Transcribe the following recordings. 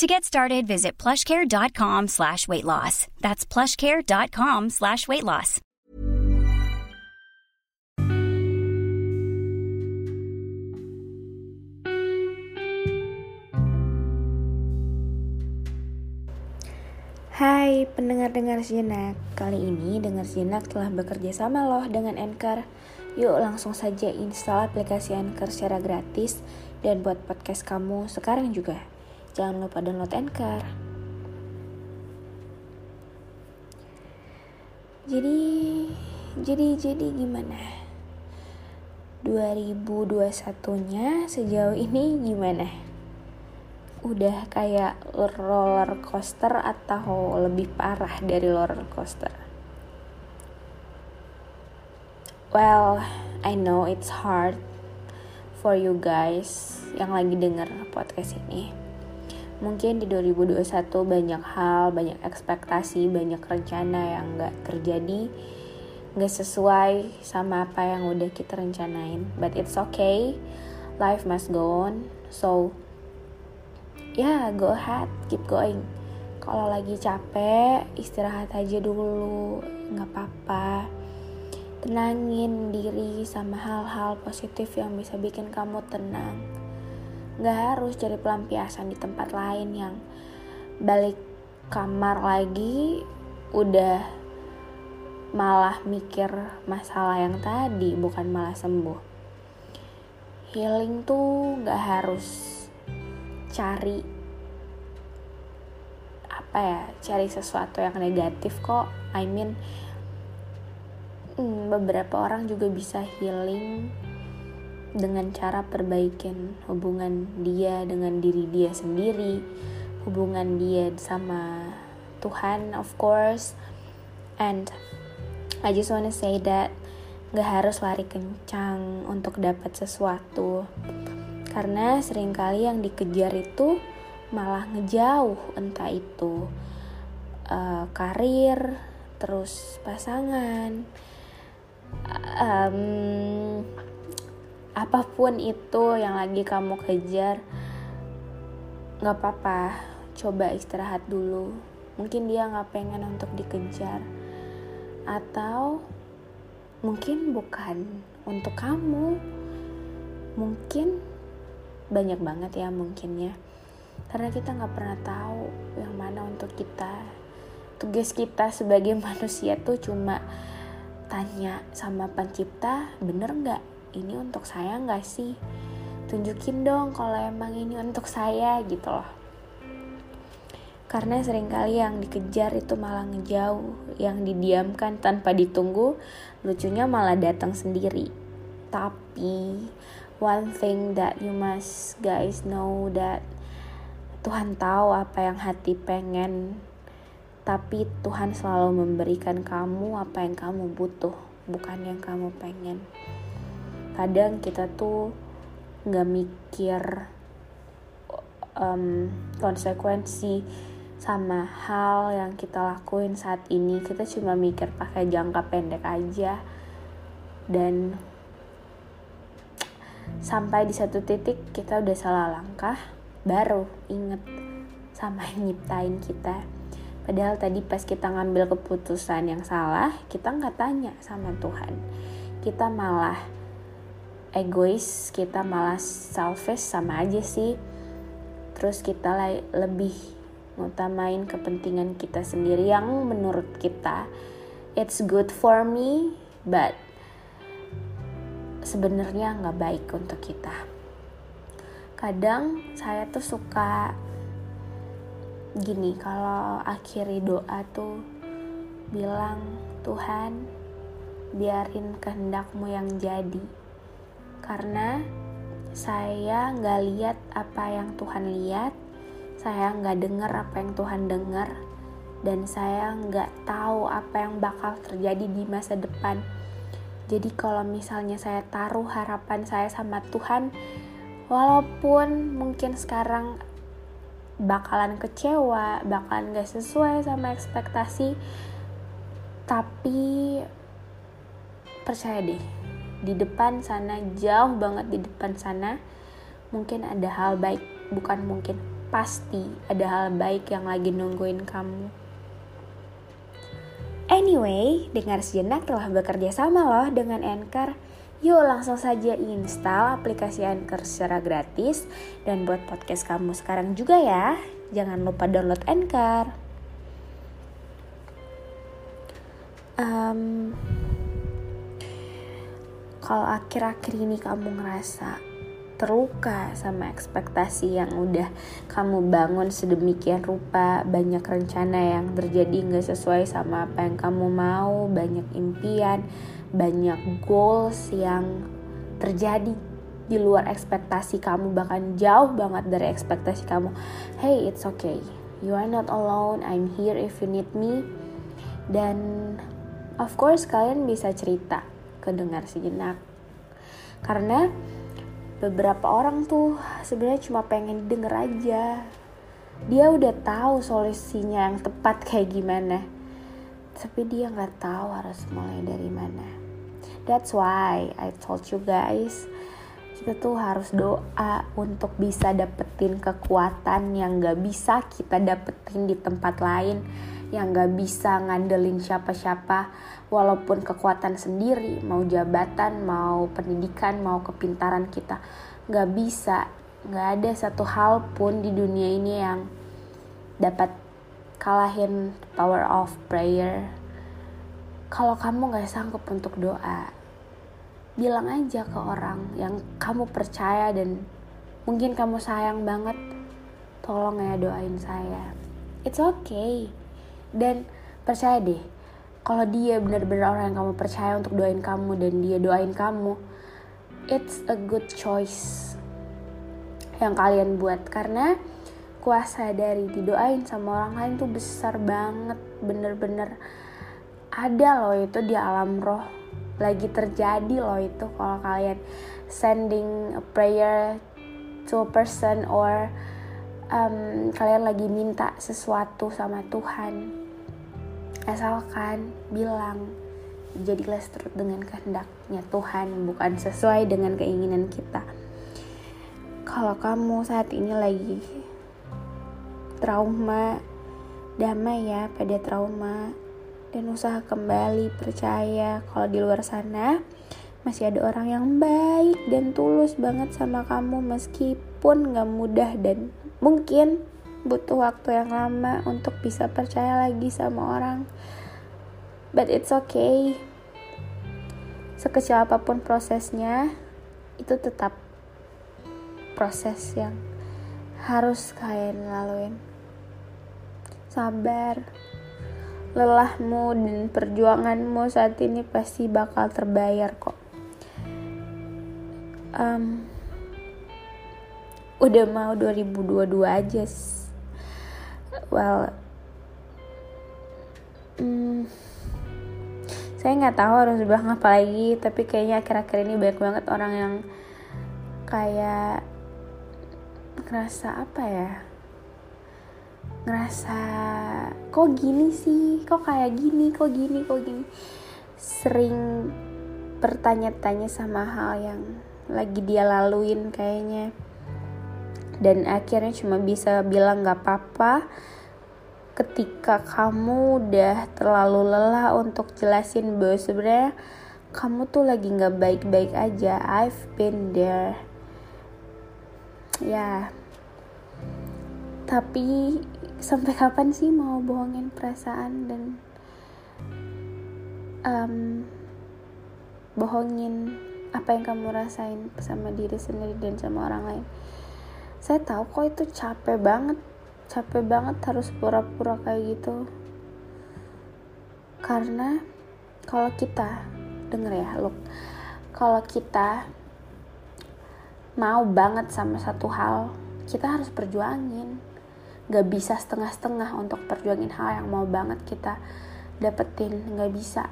To get started, visit plushcare.com slash weight loss. That's plushcare.com slash weight loss. Hai pendengar-dengar Sinak Kali ini Dengar Sinak telah bekerja sama loh dengan Anchor Yuk langsung saja install aplikasi Anchor secara gratis Dan buat podcast kamu sekarang juga Jangan lupa download Anchor Jadi Jadi jadi gimana 2021 nya sejauh ini gimana? udah kayak roller coaster atau lebih parah dari roller coaster? Well, I know it's hard for you guys yang lagi denger podcast ini. Mungkin di 2021 banyak hal, banyak ekspektasi, banyak rencana yang gak terjadi, gak sesuai sama apa yang udah kita rencanain. But it's okay, life must go on. So, ya go ahead. Keep going. Kalau lagi capek istirahat aja dulu. Nggak apa-apa. Tenangin diri sama hal-hal positif yang bisa bikin kamu tenang nggak harus cari pelampiasan di tempat lain yang balik kamar lagi udah malah mikir masalah yang tadi bukan malah sembuh. Healing tuh nggak harus cari apa ya cari sesuatu yang negatif kok. I mean hmm, beberapa orang juga bisa healing dengan cara perbaikin hubungan dia dengan diri dia sendiri hubungan dia sama Tuhan of course. And I just wanna say that gak harus lari kencang untuk dapat sesuatu. Karena sering kali yang dikejar itu malah ngejauh entah itu uh, karir, terus pasangan, um, apa pun itu yang lagi kamu kejar, nggak apa-apa, coba istirahat dulu. Mungkin dia nggak pengen untuk dikejar, atau mungkin bukan untuk kamu, mungkin banyak banget ya mungkinnya. Karena kita nggak pernah tahu yang mana untuk kita. Tugas kita sebagai manusia tuh cuma tanya sama pencipta bener nggak ini untuk saya nggak sih? Tunjukin dong kalau emang ini untuk saya gitu loh. Karena sering kali yang dikejar itu malah ngejauh yang didiamkan tanpa ditunggu lucunya malah datang sendiri. Tapi one thing that you must guys know that Tuhan tahu apa yang hati pengen tapi Tuhan selalu memberikan kamu apa yang kamu butuh bukan yang kamu pengen kadang kita tuh nggak mikir um, konsekuensi sama hal yang kita lakuin saat ini. Kita cuma mikir pakai jangka pendek aja. Dan sampai di satu titik kita udah salah langkah baru inget sama yang nyiptain kita. Padahal tadi pas kita ngambil keputusan yang salah kita nggak tanya sama Tuhan. Kita malah egois kita malah selfish sama aja sih terus kita lebih ngutamain kepentingan kita sendiri yang menurut kita it's good for me but sebenarnya nggak baik untuk kita. Kadang saya tuh suka gini kalau akhiri doa tuh bilang Tuhan biarin kehendakmu yang jadi karena saya nggak lihat apa yang Tuhan lihat saya nggak dengar apa yang Tuhan dengar dan saya nggak tahu apa yang bakal terjadi di masa depan. Jadi kalau misalnya saya taruh harapan saya sama Tuhan, walaupun mungkin sekarang bakalan kecewa, bakalan gak sesuai sama ekspektasi, tapi percaya deh, di depan sana jauh banget di depan sana mungkin ada hal baik, bukan mungkin pasti ada hal baik yang lagi nungguin kamu. Anyway, dengar sejenak telah bekerja sama loh dengan Anchor. Yuk langsung saja install aplikasi Anchor secara gratis dan buat podcast kamu sekarang juga ya. Jangan lupa download Anchor. Um, kalau akhir-akhir ini kamu ngerasa terluka sama ekspektasi yang udah kamu bangun sedemikian rupa banyak rencana yang terjadi nggak sesuai sama apa yang kamu mau banyak impian banyak goals yang terjadi di luar ekspektasi kamu bahkan jauh banget dari ekspektasi kamu. Hey it's okay. You are not alone. I'm here if you need me. Dan of course kalian bisa cerita ke dengar sejenak. Karena beberapa orang tuh sebenarnya cuma pengen denger aja. Dia udah tahu solusinya yang tepat kayak gimana. Tapi dia nggak tahu harus mulai dari mana. That's why I told you guys kita tuh harus doa untuk bisa dapetin kekuatan yang gak bisa kita dapetin di tempat lain yang gak bisa ngandelin siapa-siapa walaupun kekuatan sendiri mau jabatan mau pendidikan mau kepintaran kita. Gak bisa. Gak ada satu hal pun di dunia ini yang dapat kalahin power of prayer. Kalau kamu gak sanggup untuk doa bilang aja ke orang yang kamu percaya dan mungkin kamu sayang banget tolong ya doain saya. It's okay dan percaya deh kalau dia benar-benar orang yang kamu percaya untuk doain kamu dan dia doain kamu it's a good choice yang kalian buat. Karena kuasa dari didoain sama orang lain tuh besar banget. Bener-bener ada loh itu di alam roh. Lagi terjadi loh itu kalau kalian sending a prayer to a person or um, kalian lagi minta sesuatu sama Tuhan asalkan bilang jadilah seturut dengan kehendaknya Tuhan bukan sesuai dengan keinginan kita. Kalau kamu saat ini lagi trauma damai ya pada trauma dan usaha kembali percaya kalau di luar sana masih ada orang yang baik dan tulus banget sama kamu meskipun gak mudah dan mungkin butuh waktu yang lama untuk bisa percaya lagi sama orang. But it's okay. Sekecil apa pun prosesnya itu tetap proses yang harus kalian laluin. Sabar. Lelahmu dan perjuanganmu saat ini pasti bakal terbayar kok. Um, udah mau 2022 aja well hmm, saya nggak tahu harus bilang apa lagi tapi kayaknya akhir-akhir ini banyak banget orang yang kayak ngerasa apa ya? Ngerasa kok gini sih? Kok kayak gini? Kok gini? Kok gini? Sering bertanya-tanya sama hal yang lagi dia laluin kayaknya. Dan akhirnya cuma bisa bilang gak apa-apa ketika kamu udah terlalu lelah untuk jelasin bahwa sebenarnya kamu tuh lagi nggak baik-baik aja. I've been there. Ya. Tapi sampai kapan sih mau bohongin perasaan dan um, bohongin apa yang kamu rasain sama diri sendiri dan sama orang lain? Saya tahu kok itu capek banget capek banget harus pura-pura kayak gitu. Karena kalau kita denger ya look. Kalau kita mau banget sama satu hal kita harus perjuangin. Gak bisa setengah-setengah untuk perjuangin hal yang mau banget kita dapetin gak bisa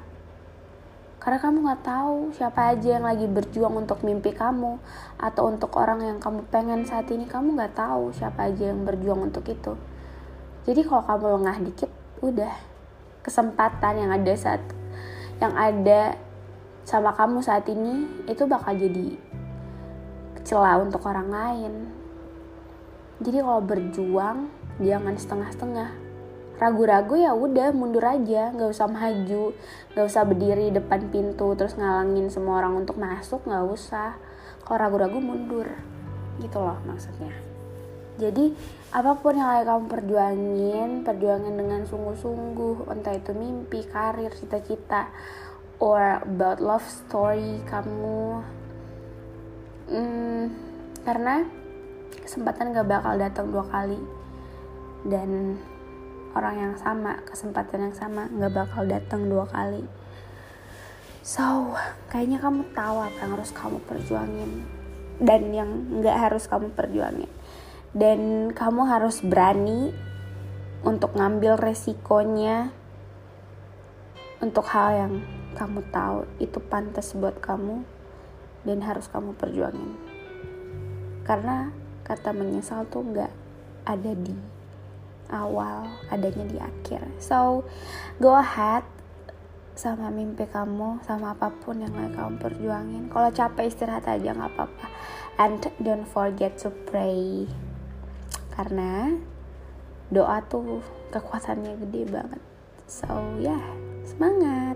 karena kamu gak tahu siapa aja yang lagi berjuang untuk mimpi kamu atau untuk orang yang kamu pengen saat ini. Kamu gak tahu siapa aja yang berjuang untuk itu. Jadi kalau kamu lengah dikit udah. Kesempatan yang ada saat yang ada sama kamu saat ini itu bakal jadi celah untuk orang lain. Jadi kalau berjuang jangan setengah-setengah ragu-ragu ya udah mundur aja. Nggak usah maju nggak usah berdiri depan pintu terus ngalangin semua orang untuk masuk nggak usah. Kalau ragu-ragu mundur. Gitu loh maksudnya. Jadi apa pun yang lagi kamu perjuangin perjuangin dengan sungguh-sungguh entah itu mimpi karir cita-cita or about love story kamu hmm, karena kesempatan gak bakal datang dua kali. Dan orang yang sama kesempatan yang sama gak bakal datang dua kali. So kayaknya kamu tahu apa yang harus kamu perjuangin dan yang gak harus kamu perjuangin. Dan kamu harus berani untuk ngambil resikonya untuk hal yang kamu tahu. Itu pantas buat kamu dan harus kamu perjuangin. Karena kata menyesal tuh nggak ada di awal adanya di akhir. So go ahead sama mimpi kamu sama apa pun yang lagi kamu perjuangin. Kalau capek istirahat aja nggak apa-apa. And don't forget to pray. Karena doa tuh kekuatannya gede banget. So ya yeah, semangat